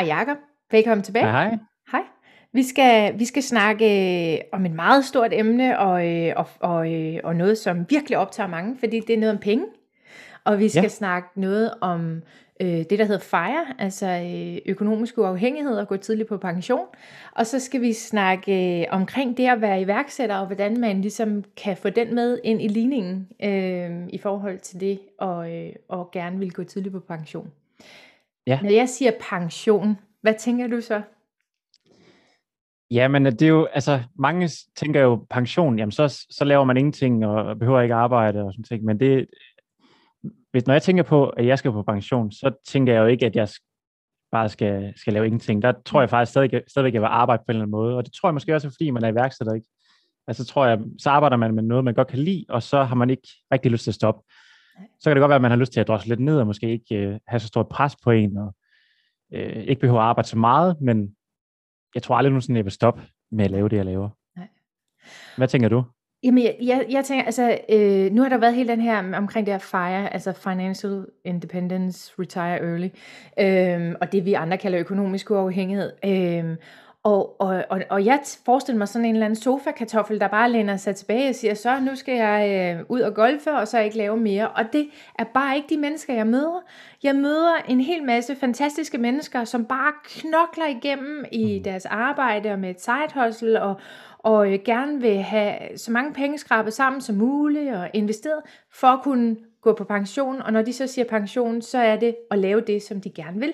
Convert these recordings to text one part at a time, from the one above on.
Hej Jakob, velkommen tilbage. Hej, hej. Hej. Vi skal, vi skal snakke øh, om et meget stort emne, og, øh, og, og, øh, og noget, som virkelig optager mange, fordi det er noget om penge. Og vi skal Ja, snakke noget om øh, det, der hedder FIRE, altså økonomisk uafhængighed og gå tidligt på pension. Og så skal vi snakke øh, omkring det at være iværksætter, og hvordan man ligesom kan få den med ind i ligningen øh, i forhold til det, og, øh, og gerne vil gå tidligt på pension. Ja. Når jeg siger pension, hvad tænker du så? Ja, men det er jo, altså, mange tænker jo pension, jamen så, så laver man ingenting og behøver ikke arbejde og sådan ting, men det, hvis, når jeg tænker på, at jeg skal på pension, så tænker jeg jo ikke, at jeg bare skal, skal lave ingenting. Der tror jeg faktisk stadig, stadigvæk, at jeg vil arbejde på en eller anden måde, og det tror jeg måske også, fordi man er iværksætter, ikke? Altså tror jeg, så arbejder man med noget, man godt kan lide, og så har man ikke rigtig lyst til at stoppe. Så kan det godt være, at man har lyst til at drosle lidt ned, og måske ikke øh, have så stort pres på en, og øh, ikke behøver at arbejde så meget, men jeg tror aldrig nogensinde, jeg vil stoppe med at lave det, jeg laver. Nej. Hvad tænker du? Jamen, jeg, jeg, jeg tænker, altså, øh, nu har der været hele den her omkring det her FIRE, altså Financial Independence, Retire Early, øh, og det vi andre kalder økonomisk uafhængighed. Øh, og, og, og, og jeg forestiller mig sådan en eller anden sofa-kartoffel, der bare læner sig tilbage og siger, så nu skal jeg øh, ud og golfe, og så ikke lave mere. Og det er bare ikke de mennesker, jeg møder. Jeg møder en hel masse fantastiske mennesker, som bare knokler igennem i Mm. deres arbejde og med et side og, og øh, gerne vil have så mange penge skrabet sammen som muligt og investeret, for at kunne gå på pension. Og når de så siger pension, så er det at lave det, som de gerne vil.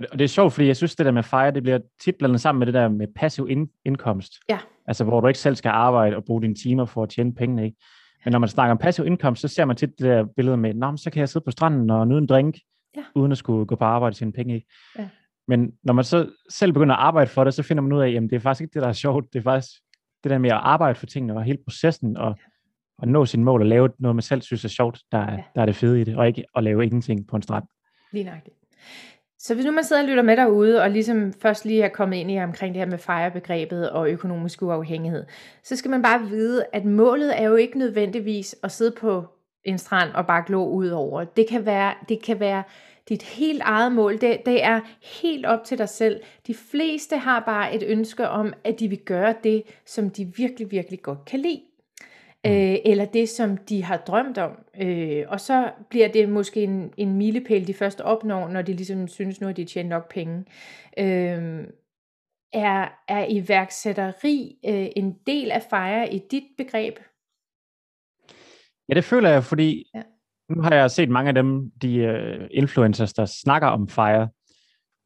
Ja. Og det, er sjovt, fordi jeg synes, det der med FIRE, det bliver tit blandet sammen med det der med passiv in- indkomst. Ja. Altså, hvor du ikke selv skal arbejde og bruge dine timer for at tjene pengene, ikke? Men når man snakker om passiv indkomst, så ser man tit det der billede med, Nå, så kan jeg sidde på stranden og nyde en drink, Ja. uden at skulle gå på arbejde og tjene penge, ikke? Ja. Men når man så selv begynder at arbejde for det, så finder man ud af, at det er faktisk ikke det, der er sjovt. Det er faktisk det der med at arbejde for tingene og hele processen og, og nå sine mål og lave noget, man selv synes er sjovt, der er, Ja. der er det fede i det, og ikke at lave ingenting på en strand. Lige nøjagtigt. Så hvis nu man sidder og lytter med derude, og ligesom først lige er kommet ind i omkring det her med fejrebegrebet og økonomisk uafhængighed, så skal man bare vide, at målet er jo ikke nødvendigvis at sidde på en strand og bare glo ud over. Det kan være, det kan være dit helt eget mål. Det, det er helt op til dig selv. De fleste har bare et ønske om, at de vil gøre det, som de virkelig, virkelig godt kan lide øh, eller det, som de har drømt om. Øh, og så bliver det måske en, en milepæl, de først opnår, når de ligesom synes, nu har de tjent nok penge. Øh, er, er iværksætteri øh, en del af FIRE i dit begreb? Ja, det føler jeg, fordi Ja. nu har jeg set mange af dem, de uh, influencers, der snakker om FIRE,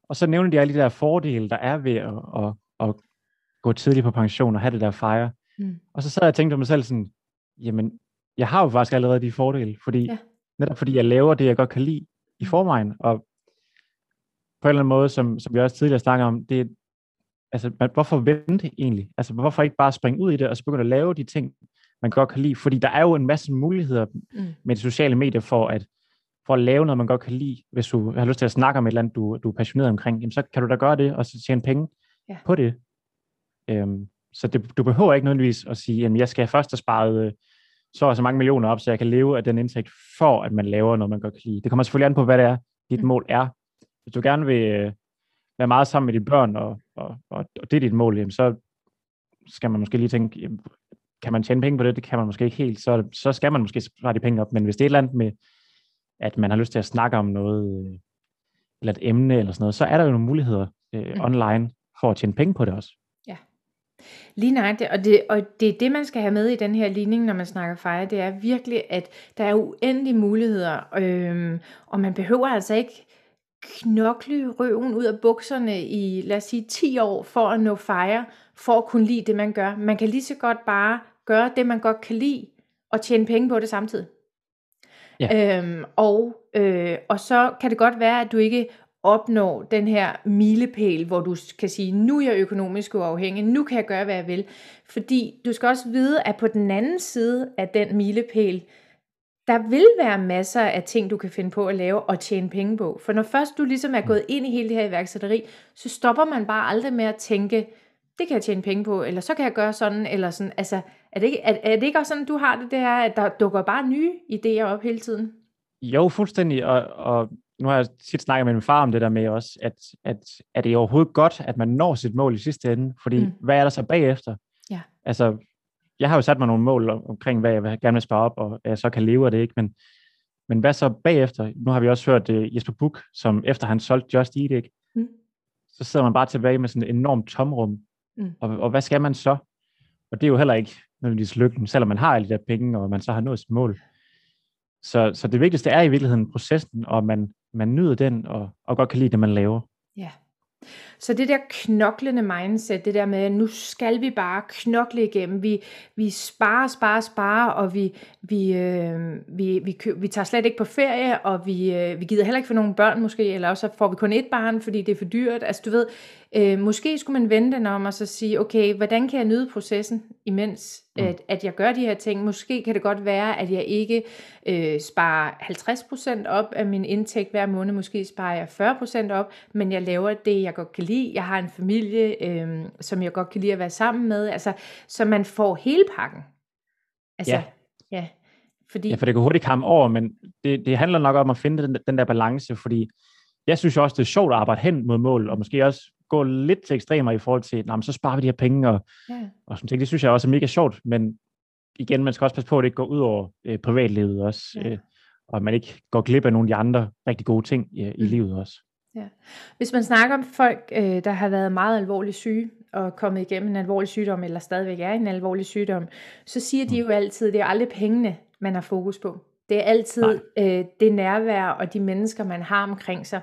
og så nævner de alle de der fordele, der er ved at, at, at gå tidligt på pension og have det der FIRE. Mm. Og så sad jeg og tænkte på mig selv sådan, jamen, jeg har jo faktisk allerede de fordele, fordi Ja. netop fordi jeg laver det, jeg godt kan lide i forvejen, og på en eller anden måde, som, som vi også tidligere snakkede om, det er, altså, man, hvorfor vente egentlig? Altså, hvorfor ikke bare springe ud i det, og så begynde at lave de ting, man godt kan lide? Fordi der er jo en masse muligheder Mm. med de sociale medier for at, for at lave noget, man godt kan lide. Hvis du har lyst til at snakke om et eller andet, du, du er passioneret omkring, jamen, så kan du da gøre det, og så tjene penge Ja. på det. Øhm, så det, du behøver ikke nødvendigvis at sige, at jeg skal først have sparet øh, så og så mange millioner op, så jeg kan leve af den indtægt, for at man laver noget, man godt kan lide. Det kommer selvfølgelig an på, hvad det er, dit Mm. mål er. Hvis du gerne vil øh, være meget sammen med dine børn, og, og, og, og det er dit mål, jamen, så skal man måske lige tænke, jamen, kan man tjene penge på det? Det kan man måske ikke helt. Så, så skal man måske spare de penge op. Men hvis det er et eller andet med, at man har lyst til at snakke om noget, øh, eller et emne eller sådan noget, så er der jo nogle muligheder øh, Mm. online for at tjene penge på det også. Lige nøjagtigt, og det, og det er det, man skal have med i den her ligning, når man snakker FIRE, det er virkelig, at der er uendelige muligheder, øhm, og man behøver altså ikke knokle røven ud af bukserne i, lad os sige, 10 år for at nå FIRE, for at kunne lide det, man gør. Man kan lige så godt bare gøre det, man godt kan lide, og tjene penge på det samtidig. Ja. Øhm, og, øh, og så kan det godt være, at du ikke opnår den her milepæl, hvor du kan sige, nu er jeg økonomisk uafhængig, nu kan jeg gøre, hvad jeg vil. Fordi du skal også vide, at på den anden side af den milepæl, der vil være masser af ting, du kan finde på at lave og tjene penge på. For når først du ligesom er gået ind i hele det her iværksætteri, så stopper man bare aldrig med at tænke, det kan jeg tjene penge på, eller så kan jeg gøre sådan, eller sådan. Altså, er det ikke, er, er det ikke også sådan, du har det, her, at der dukker bare nye idéer op hele tiden? Jo, fuldstændig. Og, og nu har jeg tit snakket med min far om det der med også, at, at er det overhovedet godt, at man når sit mål i sidste ende? Fordi mm. hvad er der så bagefter? Ja. Altså, jeg har jo sat mig nogle mål omkring, hvad jeg gerne vil spare op, og jeg så kan leve af det, ikke? Men, men hvad så bagefter? Nu har vi også hørt uh, Jesper Buch, som efter han solgte Just Eat, ikke? Mm. så sidder man bare tilbage med sådan et enormt tomrum. Mm. Og, og hvad skal man så? Og det er jo heller ikke nødvendigvis lykken, selvom man har alle de der penge, og man så har nået sit mål. Så, så det vigtigste er i virkeligheden processen, og man, man nyder den, og, og godt kan lide det, man laver. Ja. Så det der knoklende mindset, det der med, at nu skal vi bare knokle igennem, vi, vi sparer, sparer, sparer, og vi, vi, øh, vi, vi, kø, vi tager slet ikke på ferie, og vi, øh, vi gider heller ikke få nogle børn måske, eller også får vi kun et barn, fordi det er for dyrt. Altså du ved, Øh, måske skulle man vende den om og så sige, okay, hvordan kan jeg nyde processen, imens mm. at, at jeg gør de her ting? Måske kan det godt være, at jeg ikke øh, sparer 50% op af min indtægt hver måned, måske sparer jeg 40% op, men jeg laver det, jeg godt kan lide. Jeg har en familie, øh, som jeg godt kan lide at være sammen med, altså, så man får hele pakken. Altså, ja. ja. Fordi... Ja, for det kan hurtigt komme over, men det, det handler nok om at finde den, den der balance, fordi jeg synes også, det er sjovt at arbejde hen mod mål, og måske også gå lidt til ekstremer i forhold til, nah, så sparer vi de her penge, og, ja. og sådan ting. Det synes jeg også er mega sjovt, men igen, man skal også passe på, at det ikke går ud over øh, privatlivet også, ja. øh, og at man ikke går glip af nogle af de andre rigtig gode ting øh, i mm. livet også. Ja. Hvis man snakker om folk, øh, der har været meget alvorligt syge, og kommet igennem en alvorlig sygdom, eller stadigvæk er en alvorlig sygdom, så siger de mm. jo altid, at det er aldrig pengene, man har fokus på. Det er altid øh, det nærvær og de mennesker, man har omkring sig.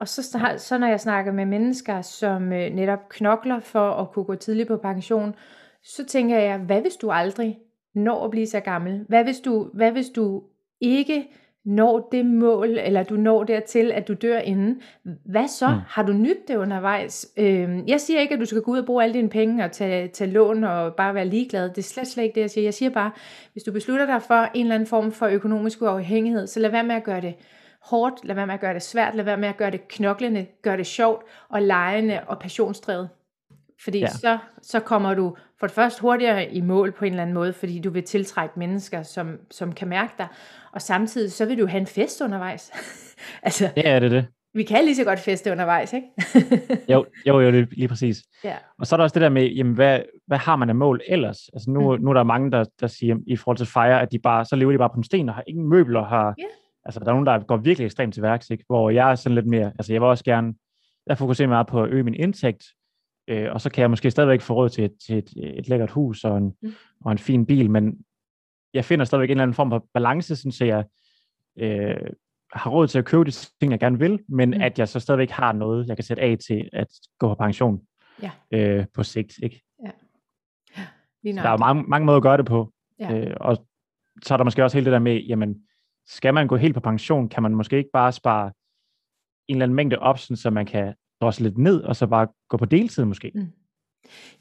Og så, så når jeg snakker med mennesker, som øh, netop knokler for at kunne gå tidligt på pension, så tænker jeg, hvad hvis du aldrig når at blive så gammel? Hvad hvis du, hvad hvis du ikke når det mål, eller du når dertil, at du dør inden? Hvad så? Mm. Har du nyt det undervejs? Øh, jeg siger ikke, at du skal gå ud og bruge alle dine penge og tage, tage lån og bare være ligeglad. Det er slet, slet ikke det, jeg siger. Jeg siger bare, hvis du beslutter dig for en eller anden form for økonomisk uafhængighed, så lad være med at gøre det hårdt, lad være med at gøre det svært, lad være med at gøre det knoklende, gør det sjovt og lejende og passionsdrevet. Fordi ja. så, så kommer du for det første hurtigere i mål på en eller anden måde, fordi du vil tiltrække mennesker, som, som kan mærke dig, og samtidig så vil du have en fest undervejs. altså, ja, er det det. Vi kan lige så godt feste undervejs, ikke? jo, jo, jo, lige, præcis. Ja. Og så er der også det der med, jamen, hvad, hvad har man af mål ellers? Altså nu, mm. nu er der mange, der, der siger i forhold til fejre, at de bare, så lever de bare på en sten og har ingen møbler, har, yeah Altså, der er nogen, der går virkelig ekstremt til værks, ikke? hvor jeg er sådan lidt mere, altså jeg vil også gerne, jeg fokuserer meget på at øge min indtægt, øh, og så kan jeg måske stadigvæk få råd til et, til et, et lækkert hus og en, mm. og en fin bil, men jeg finder stadigvæk en eller anden form for balance, sådan, så jeg øh, har råd til at købe de ting, jeg gerne vil, men mm. at jeg så stadigvæk har noget, jeg kan sætte af til at gå på pension ja. øh, på sigt. Ikke? Ja. Ja, der er mange, mange måder at gøre det på. Ja. Øh, og så er der måske også hele det der med, jamen, skal man gå helt på pension, kan man måske ikke bare spare en eller anden mængde op, så man kan drosle lidt ned, og så bare gå på deltid måske. Mm.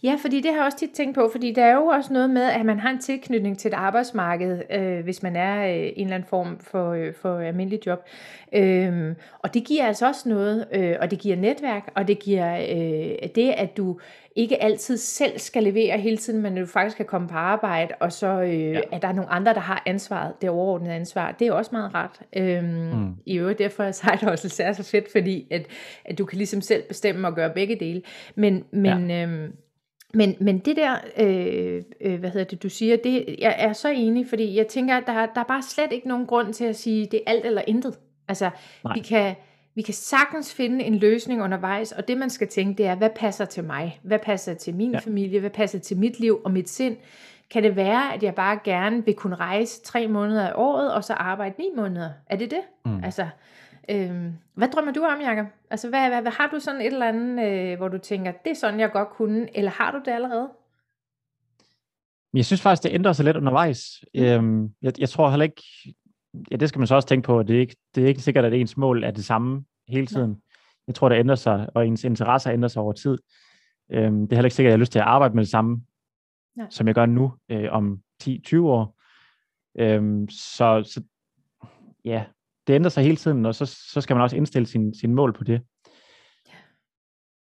Ja, fordi det har jeg også tit tænkt på, fordi der er jo også noget med, at man har en tilknytning til et arbejdsmarked, øh, hvis man er øh, en eller anden form for, øh, for almindelig job. Øh, og det giver altså også noget, øh, og det giver netværk, og det giver øh, det, at du ikke altid selv skal levere hele tiden, men at du faktisk kan komme på arbejde, og så øh, ja. at der er nogle andre, der har ansvaret, det overordnede ansvar. Det er også meget rart. Øhm, mm. I øvrigt derfor er side hustle er så fedt, fordi at, at du kan ligesom selv bestemme og gøre begge dele. Men, men, ja. øhm, men, men det der, øh, øh, hvad hedder det, du siger, det, jeg er så enig, fordi jeg tænker, at der, der er bare slet ikke nogen grund til at sige, det er alt eller intet. Altså, Nej. vi kan vi kan sagtens finde en løsning undervejs, og det man skal tænke, det er, hvad passer til mig? Hvad passer til min ja. familie? Hvad passer til mit liv og mit sind? Kan det være, at jeg bare gerne vil kunne rejse tre måneder af året, og så arbejde ni måneder? Er det det? Mm. Altså, øhm, hvad drømmer du om, Jacob? Altså, hvad, hvad, hvad, har du sådan et eller andet, øh, hvor du tænker, det er sådan, jeg godt kunne, eller har du det allerede? Jeg synes faktisk, det ændrer sig lidt undervejs. Mm. Øhm, jeg, jeg tror heller ikke, ja, det skal man så også tænke på, at det er ikke, det er ikke sikkert, at ens mål er det samme hele tiden. Ja. Jeg tror, det ændrer sig, og ens interesser ændrer sig over tid. Øhm, det er heller ikke sikkert, at jeg har lyst til at arbejde med det samme, ja. som jeg gør nu øh, om 10-20 år. Øhm, så, så ja, det ændrer sig hele tiden, og så, så skal man også indstille sin, sin mål på det.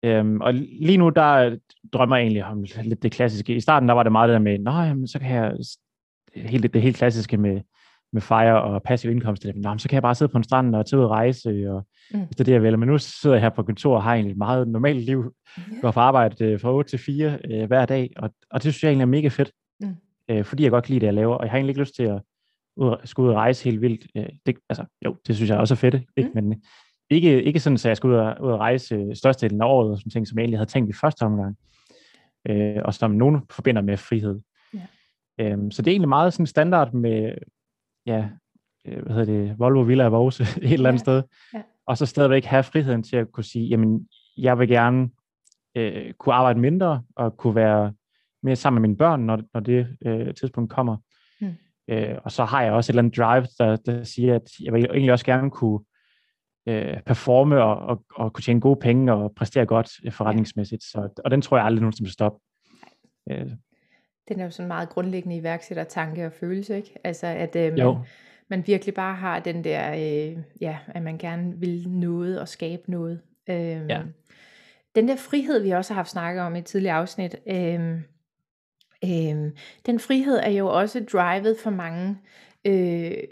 Øhm, og lige nu, der drømmer jeg egentlig om lidt det klassiske. I starten, der var det meget det der med, nej, så kan jeg helt, det helt klassiske med med fire og passiv indkomst, Nå, så kan jeg bare sidde på en strand og tage ud og rejse, og mm. det det, jeg vil. Men nu sidder jeg her på kontor og har egentlig et meget normalt liv, yeah. går på arbejde øh, fra 8 til 4 øh, hver dag, og, og det synes jeg egentlig er mega fedt, mm. øh, fordi jeg godt kan lide det, jeg laver, og jeg har egentlig ikke lyst til at ud, skulle ud og rejse helt vildt. Øh, det, altså, jo, det synes jeg også er fedt, ikke? Mm. men ikke, ikke sådan, at jeg skal ud og, ud og rejse størstedelen af året, og sådan ting, som jeg egentlig havde tænkt i første omgang, øh, og som nogen forbinder med frihed. Yeah. Øhm, så det er egentlig meget sådan standard med, ja, øh, hvad hedder det, Volvo Villa Vose et eller andet ja. sted, ja. og så stadigvæk have friheden til at kunne sige, jamen, jeg vil gerne øh, kunne arbejde mindre, og kunne være mere sammen med mine børn, når, når det øh, tidspunkt kommer. Mm. Øh, og så har jeg også et eller andet drive, der, der siger, at jeg vil egentlig også gerne kunne øh, performe og, og, og kunne tjene gode penge og præstere godt forretningsmæssigt. Så, og den tror jeg aldrig nogen, som stop. Øh. Den er jo sådan meget grundlæggende iværksætter tanke og følelse, ikke? Altså at øh, man, man virkelig bare har den der, øh, ja, at man gerne vil noget og skabe noget. Øh, ja. Den der frihed, vi også har haft snakket om i et tidligere afsnit, øh, øh, den frihed er jo også drivet for mange. Øh,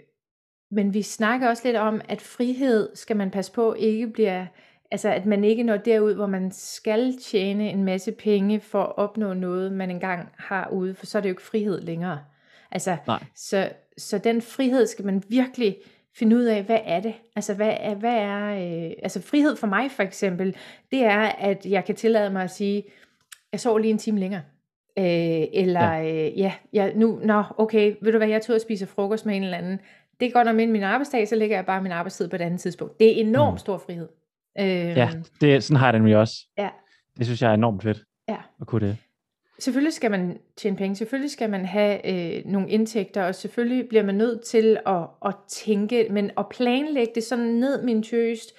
men vi snakker også lidt om, at frihed skal man passe på ikke bliver, altså at man ikke når derud, hvor man skal tjene en masse penge for at opnå noget, man engang har ude, for så er det jo ikke frihed længere. Altså, Nej. så, så den frihed skal man virkelig finde ud af, hvad er det? Altså, hvad er, hvad er øh, altså frihed for mig for eksempel, det er, at jeg kan tillade mig at sige, jeg sover lige en time længere. Øh, eller, ja, øh, ja jeg, nu, nå, okay, ved du hvad, jeg tog og spiser frokost med en eller anden, det er godt om min arbejdsdag, så lægger jeg bare min arbejdstid på et andet tidspunkt. Det er enormt mm. stor frihed. Øh, ja, det, sådan har jeg den jo også. Ja. Det synes jeg er enormt fedt ja. at kunne det. Selvfølgelig skal man tjene penge, selvfølgelig skal man have øh, nogle indtægter, og selvfølgelig bliver man nødt til at, at tænke, men at planlægge det sådan ned minutiøst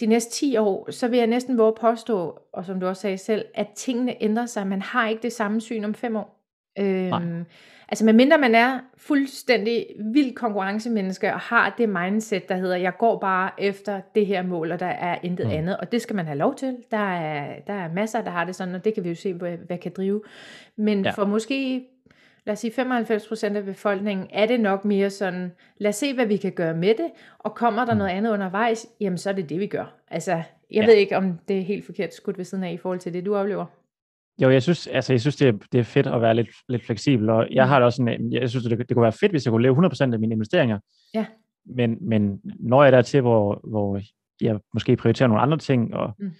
de næste 10 år, så vil jeg næsten våge påstå, og som du også sagde selv, at tingene ændrer sig. Man har ikke det samme syn om fem år. Øhm, altså medmindre man er fuldstændig vild konkurrencemenneske og har det mindset, der hedder, jeg går bare efter det her mål, og der er intet mm. andet, og det skal man have lov til. Der er, der er masser, der har det sådan, og det kan vi jo se, hvad, hvad kan drive. Men ja. for måske, lad os sige 95% af befolkningen, er det nok mere sådan, lad os se, hvad vi kan gøre med det, og kommer der mm. noget andet undervejs, jamen så er det det, vi gør. Altså, jeg ja. ved ikke, om det er helt forkert skudt ved siden af i forhold til det, du oplever. Jo, jeg synes, altså, jeg synes det, er, det er fedt at være lidt, lidt fleksibel, og jeg har det også sådan, jeg synes, det, det kunne være fedt, hvis jeg kunne leve 100% af mine investeringer. Ja. Men, men når jeg er der til, hvor, hvor jeg måske prioriterer nogle andre ting, og mm.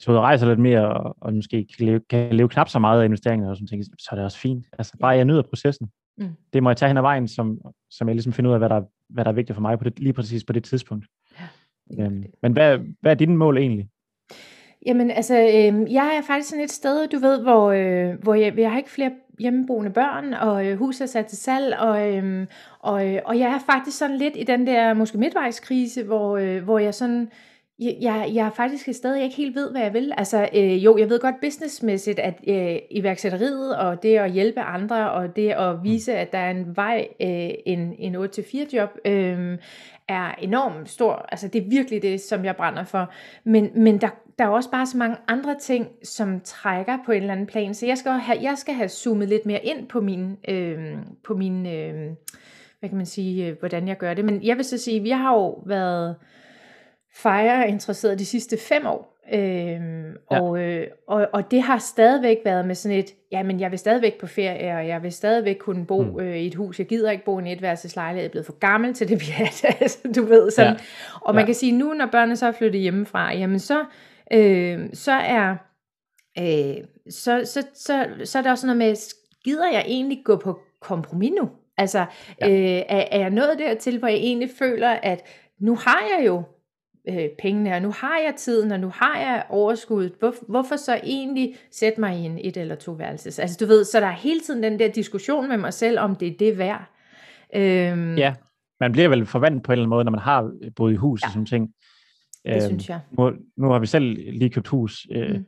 så rejser lidt mere, og, og måske kan leve, kan leve knap så meget af investeringerne, og sådan ting, så er det også fint. Altså, bare jeg nyder processen. Mm. Det må jeg tage hen ad vejen, som, som jeg ligesom finder ud af, hvad der, hvad der er vigtigt for mig på det, lige præcis på det tidspunkt. Ja, øhm, men hvad, hvad er dine mål egentlig? Jamen altså, øh, jeg er faktisk sådan et sted, du ved, hvor, øh, hvor jeg, jeg har ikke flere hjemmeboende børn, og øh, huset er sat til salg, og, øh, og, øh, og jeg er faktisk sådan lidt i den der måske midtvejskrise, hvor, øh, hvor jeg sådan, jeg, jeg faktisk stadig ikke helt ved, hvad jeg vil. Altså, øh, jo, jeg ved godt businessmæssigt, at øh, iværksætteriet og det at hjælpe andre, og det at vise, at der er en vej, øh, en, en 8-4 job, øh, er enormt stor. Altså, det er virkelig det, som jeg brænder for. Men, men der, der er også bare så mange andre ting, som trækker på en eller anden plan. Så jeg skal have, jeg skal have zoomet lidt mere ind på min, øh, på min øh, hvad kan man sige, øh, hvordan jeg gør det. Men jeg vil så sige, vi har jo været fire interesseret de sidste fem år. Øhm, ja. og, øh, og, og det har stadigvæk været med sådan et, jamen jeg vil stadigvæk på ferie, og jeg vil stadigvæk kunne bo mm. øh, i et hus. Jeg gider ikke bo i en etværelseslejlighed, jeg er blevet for gammel til det, vi er, altså, du ved. Sådan. Ja. Og man ja. kan sige, nu når børnene så er flyttet hjemmefra, jamen så, øh, så er øh, så, så, så, så er der også noget med, gider jeg egentlig gå på kompromis nu? Altså, ja. øh, er, er jeg nået dertil, hvor jeg egentlig føler, at nu har jeg jo øh, pengene, og nu har jeg tiden, og nu har jeg overskuddet. Hvor, hvorfor så egentlig sætte mig i en et eller to værelses? Altså du ved, så der er hele tiden den der diskussion med mig selv, om det er det værd. Øhm, ja, man bliver vel forvandt på en eller anden måde, når man har boet i hus ja. og sådan ting. Det øhm, synes jeg. Nu, nu har vi selv lige købt hus, øh, mm.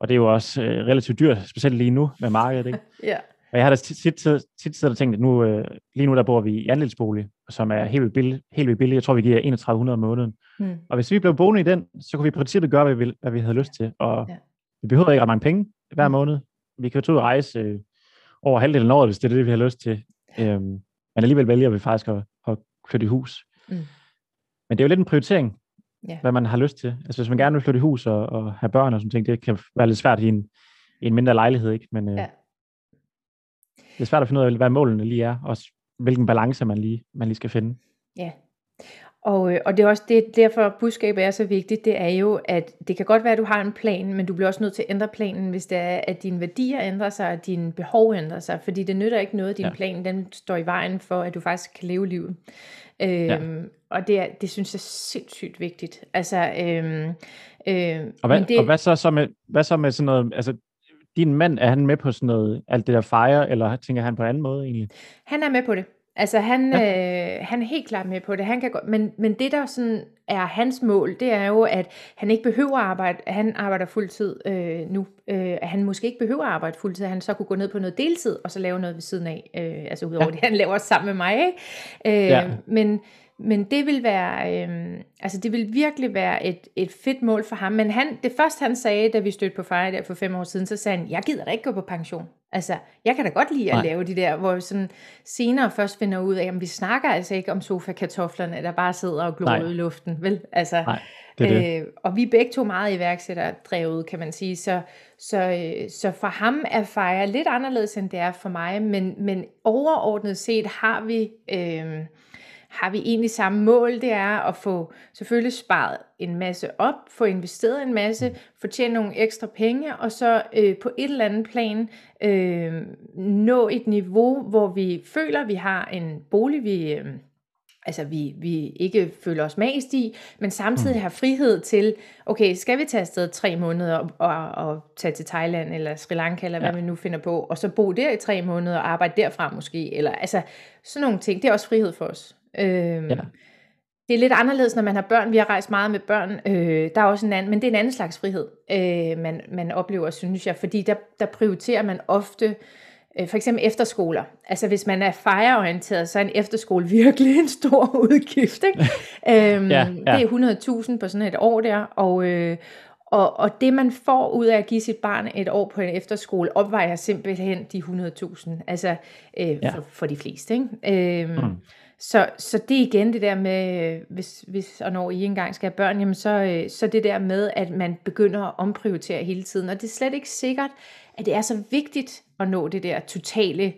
og det er jo også øh, relativt dyrt, specielt lige nu med markedet. Ikke? ja. Og jeg har da tit, tit, tit siddet og tænkt, at nu, øh, lige nu der bor vi i andelsbolig, som er helt vildt billig. Helt vildt billig. Jeg tror, vi giver 3100 om måneden. Mm. Og hvis vi blev boende i den, så kunne vi i princippet gøre, hvad vi, hvad vi havde lyst til. Og ja. vi behøver ikke ret mange penge hver mm. måned. Vi kan jo tage ud og rejse øh, over halvdelen af året, hvis det er det, vi har lyst til. Øhm, men alligevel vælger vi faktisk at, at flytte i hus. Mm. Men det er jo lidt en prioritering, Ja. hvad man har lyst til. Altså hvis man gerne vil flytte i hus og, og have børn og sådan ting, det kan være lidt svært i en, i en mindre lejlighed, ikke? Men øh, Ja. det er svært at finde ud af, hvad målene lige er, og hvilken balance man lige, man lige skal finde. Ja. Og, øh, og det er også det, derfor budskabet er så vigtigt, det er jo, at det kan godt være, at du har en plan, men du bliver også nødt til at ændre planen, hvis det er, at dine værdier ændrer sig, og dine behov ændrer sig, fordi det nytter ikke noget, at din Ja. ja. plan den står i vejen for, at du faktisk kan leve livet. Øhm, Og det, er, det synes jeg er sindssygt vigtigt. Altså, øhm, øhm, Og hvad, det... og hvad, så, så med, hvad så med sådan noget, altså din mand, er han med på sådan noget, alt det der fejre, eller tænker han på en anden måde egentlig? Han er med på det. Altså han, ja. øh, han er helt klart med på det. Han kan godt, men, men det der sådan er hans mål, det er jo, at han ikke behøver at arbejde. Han arbejder fuldtid øh, nu. Øh, at han måske ikke behøver at arbejde fuldtid. at Han så kunne gå ned på noget deltid, og så lave noget ved siden af. Øh, altså udover ja. det, han laver sammen med mig. Ikke? Øh, Ja. Men, men det vil være, øh, altså det vil virkelig være et, et fedt mål for ham. Men han, det første han sagde, da vi stødte på Freja der for fem år siden, så sagde han, jeg gider da ikke gå på pension. Altså, jeg kan da godt lide at Nej. lave de der, hvor vi sådan senere først finder ud af, at vi snakker altså ikke om sofa-kartoflerne, der bare sidder og glor ud i luften, vel? Altså, Nej, det er det. Øh, og vi er begge to meget iværksætterdrevet, kan man sige. Så, så, øh, så for ham er FIRE lidt anderledes, end det er for mig. Men, men overordnet set har vi, øh, har vi egentlig samme mål. Det er at få selvfølgelig sparet en masse op, få investeret en masse, få tjent nogle ekstra penge, og så øh, på et eller andet plan øh, nå et niveau, hvor vi føler, at vi har en bolig, vi... Øh, altså vi, vi ikke føler os mast i, men samtidig har frihed til, okay, skal vi tage afsted tre måneder og, og, og tage til Thailand eller Sri Lanka, eller hvad Ja. vi nu finder på, og så bo der i tre måneder og arbejde derfra måske, eller altså sådan nogle ting, det er også frihed for os. Øhm, Ja. Det er lidt anderledes, når man har børn. Vi har rejst meget med børn. Øh, der er også en anden, men det er en anden slags frihed, øh, man, man oplever, synes jeg. Fordi der, der prioriterer man ofte, øh, for eksempel efterskoler. Altså hvis man er fejreorienteret, så er en efterskole virkelig en stor udgift. Ikke? øhm, Ja, ja. Det er 100.000 på sådan et år der. Og, øh, og, og det man får ud af at give sit barn et år på en efterskole, opvejer simpelthen de 100.000. Altså øh, Ja. for, for de fleste. Ikke? Øhm, Mm. Så, så det er igen det der med, hvis, hvis og når I engang skal have børn, jamen så, øh, så det der med, at man begynder at omprioritere hele tiden. Og det er slet ikke sikkert, at det er så vigtigt at nå det der totale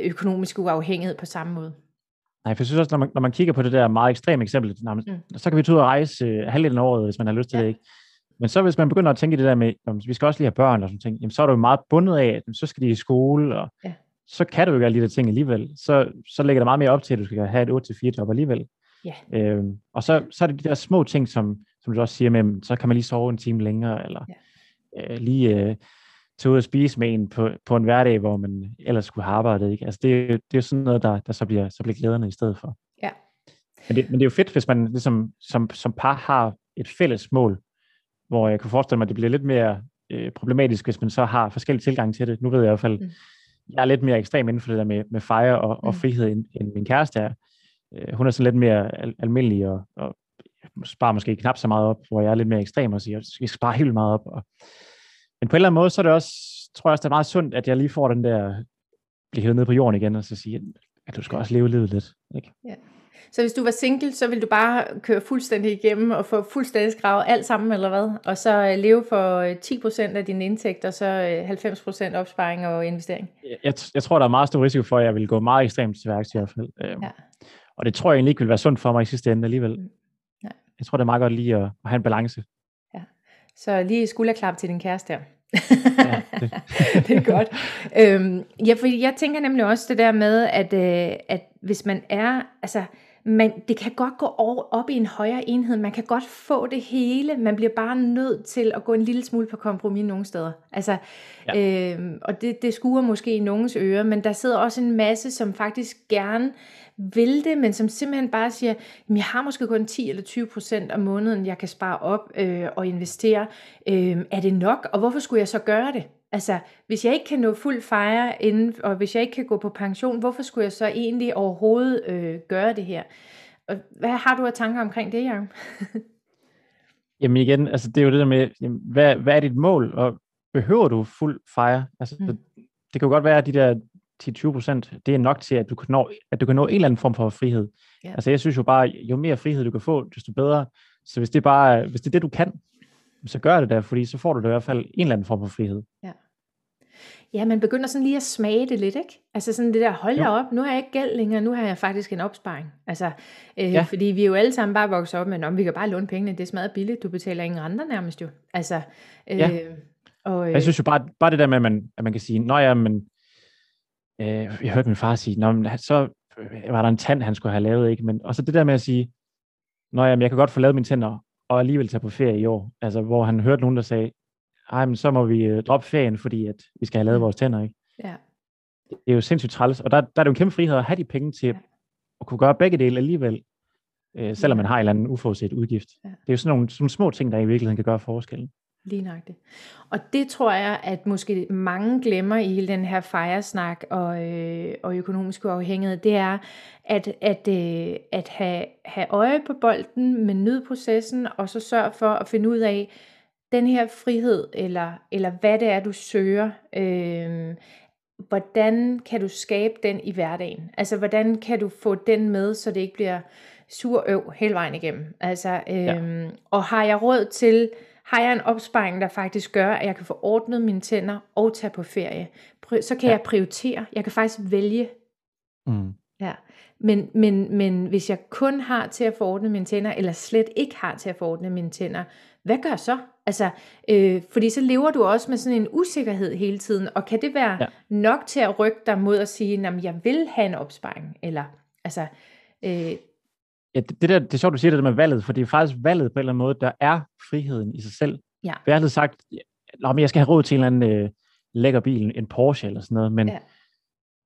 økonomiske uafhængighed på samme måde. Nej, for jeg synes også, når man, når man kigger på det der meget ekstreme eksempel, nærmest, mm. så kan vi tage ud og rejse øh, halvdelen af året, hvis man har lyst til Ja. det, ikke? Men så hvis man begynder at tænke det der med, jamen, vi skal også lige have børn og sådan ting, jamen, så er du jo meget bundet af, at så skal de i skole, og Ja. Så kan du jo alle de der ting alligevel. Så, så lægger der meget mere op til, at du skal have et 8-4 job alligevel. Ja. Øhm, og så, så er det de der små ting, som, som du også siger med, så kan man lige sove en time længere, eller øh, lige øh, tage ud og spise med en på, på en hverdag, hvor man ellers skulle have arbejdet. Ikke? Altså det, er det er jo sådan noget, der, der så, bliver, så bliver glæderne i stedet for. Ja. Men det, men det er jo fedt, hvis man ligesom, som, som par har et fælles mål, hvor jeg kan forestille mig, at det bliver lidt mere øh, problematisk, hvis man så har forskellige tilgang til det. Nu ved jeg i hvert fald, Mm. Jeg er lidt mere ekstrem inden for det der med, med fejre og, og Mm. frihed, end, end min kæreste er. Øh, hun er sådan lidt mere al- almindelig og, og sparer måske knap så meget op, hvor jeg er lidt mere ekstrem og siger, vi skal spare helt meget op. Og, men på en eller anden måde, så er det også, tror jeg også, det er meget sundt, at jeg lige får den der, blive hævet ned på jorden igen, og så sige, at du skal også leve livet lidt. Ikke? Så hvis du var single, så ville du bare køre fuldstændig igennem og få fuldstændig skravet alt sammen, eller hvad? Og så øh, leve for øh, 10% af dine indtægter, så øh, 90% opsparing og investering. Jeg, jeg, tror, der er meget stor risiko for, at jeg vil gå meget ekstremt til værks i hvert fald. Øhm, Ja. Og det tror jeg egentlig ikke vil være sundt for mig i sidste ende alligevel. Mm. Nej. Jeg tror, det er meget godt lige at, at have en balance. Så lige skulderklap til din kæreste her. Ja, det. det er godt. Øhm, ja, for jeg tænker nemlig også det der med, at, øh, at hvis man er, altså, man, det kan godt gå over, op i en højere enhed. Man kan godt få det hele. Man bliver bare nødt til at gå en lille smule på kompromis nogle steder. Altså, ja. øhm, og det, det skuer måske i nogens ører, men der sidder også en masse, som faktisk gerne vil det, men som simpelthen bare siger, jamen, jeg har måske kun 10 eller 20 procent om måneden, jeg kan spare op øh, og investere. Øh, er det nok? Og hvorfor skulle jeg så gøre det? Altså, hvis jeg ikke kan nå fuld fejre inden, og hvis jeg ikke kan gå på pension, hvorfor skulle jeg så egentlig overhovedet øh, gøre det her? Og hvad har du af tanker omkring det, Jacob? Jamen igen, altså det er jo det der med, jamen, hvad, hvad er dit mål, og behøver du fuld fejre? Altså, Mm. Det kan jo godt være, at de der 10-20 procent, det er nok til, at du, kan nå, at du kan nå en eller anden form for frihed. Ja. Altså jeg synes jo bare, jo mere frihed du kan få, desto bedre. Så hvis det, bare, hvis det er det, du kan, så gør det der, fordi så får du det i hvert fald en eller anden form for frihed. Ja. Ja, man begynder sådan lige at smage det lidt, ikke? Altså sådan det der, hold da op, nu har jeg ikke gæld længere, nu har jeg faktisk en opsparing. Altså, øh, ja. fordi vi er jo alle sammen bare vokset op med, om vi kan bare låne pengene, det er smadret billigt, du betaler ingen renter nærmest jo. Altså, øh, ja. og, øh, jeg synes jo bare, bare det der med, at man, at man kan sige, nå ja, men, øh, jeg hørte min far sige, nå, men, så var der en tand, han skulle have lavet, ikke? Men, og så det der med at sige, nå ja, men jeg kan godt få lavet mine tænder, og alligevel tage på ferie i år. Altså, hvor han hørte nogen, der sagde, ej, men så må vi øh, droppe ferien, fordi at vi skal have lavet vores tænder, ikke? Ja. Det er jo sindssygt træls, og der, der er det jo en kæmpe frihed at have de penge til ja. at kunne gøre begge dele alligevel, øh, selvom ja. man har en eller anden uforudset udgift. Ja. Det er jo sådan nogle, sådan nogle små ting, der i virkeligheden kan gøre forskellen. Lige det. Og det tror jeg, at måske mange glemmer i hele den her fejresnak og, øh, og økonomisk uafhængighed, det er at, at, øh, at have, have øje på bolden, med nydprocessen, og så sørge for at finde ud af, den her frihed, eller, eller hvad det er, du søger, øh, hvordan kan du skabe den i hverdagen? Altså, hvordan kan du få den med, så det ikke bliver sur øv hele vejen igennem? Altså, øh, ja. og har jeg råd til, har jeg en opsparing, der faktisk gør, at jeg kan få ordnet mine tænder og tage på ferie, så kan ja. jeg prioritere. Jeg kan faktisk vælge. Mm. Ja. Men, men, men hvis jeg kun har til at få ordnet mine tænder, eller slet ikke har til at få ordnet mine tænder, hvad gør jeg så? Altså, øh, fordi så lever du også med sådan en usikkerhed hele tiden, og kan det være ja. nok til at rykke dig mod at sige, at jeg vil have en opsparing? Eller, altså, øh, ja, det, det, der, det er sjovt, du siger det der med valget, for det er faktisk valget på en eller anden måde, der er friheden i sig selv. Ja. Jeg har altid sagt, at jeg skal have råd til en eller anden øh, lækker bil, en Porsche eller sådan noget, men ja.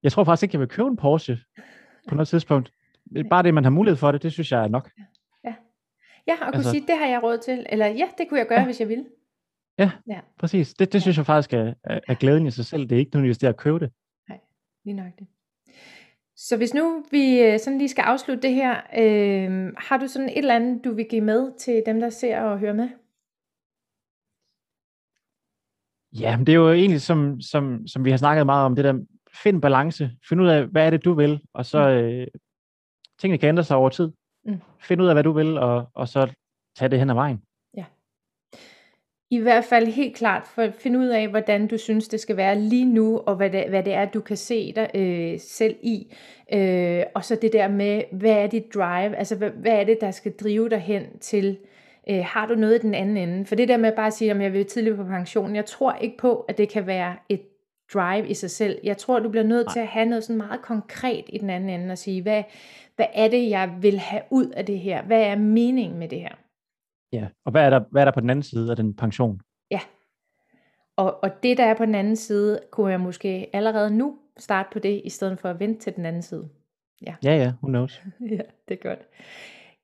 jeg tror faktisk ikke, jeg vil købe en Porsche på noget tidspunkt. Bare det, man har mulighed for det, det synes jeg er nok. Ja, ja og kunne altså, sige, det har jeg råd til. Eller ja, det kunne jeg gøre, ja. hvis jeg ville. Ja, ja. præcis. Det, det synes jeg faktisk er, er, er glæden i sig selv. Det er ikke nødvendigvis det at købe det. Nej, lige nok det. Så hvis nu vi øh, sådan lige skal afslutte det her, øh, har du sådan et eller andet, du vil give med til dem, der ser og hører med? Ja, men det er jo egentlig, som, som, som vi har snakket meget om, det der, find balance, find ud af, hvad er det, du vil, og så mm. øh, tingene kan ændre sig over tid. Mm. Find ud af, hvad du vil, og, og så tage det hen ad vejen. I hvert fald helt klart, for at finde ud af, hvordan du synes, det skal være lige nu, og hvad det, hvad det er, du kan se dig øh, selv i. Øh, og så det der med, hvad er dit drive? Altså, hvad, hvad er det, der skal drive dig hen til øh, har du noget i den anden ende? For det der med bare at sige, at jeg vil tidligere på pension, jeg tror ikke på, at det kan være et drive i sig selv. Jeg tror, du bliver nødt Nej. til at have noget sådan meget konkret i den anden ende og sige, hvad, hvad er det, jeg vil have ud af det her? Hvad er meningen med det her? Ja, og hvad er der, hvad er der på den anden side af den pension? Ja, og, og det, der er på den anden side, kunne jeg måske allerede nu starte på det, i stedet for at vente til den anden side. Ja, ja, ja who knows. ja, det er godt.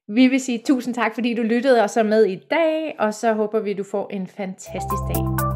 Vi vil sige tusind tak, fordi du lyttede og så med i dag, og så håber vi, du får en fantastisk dag.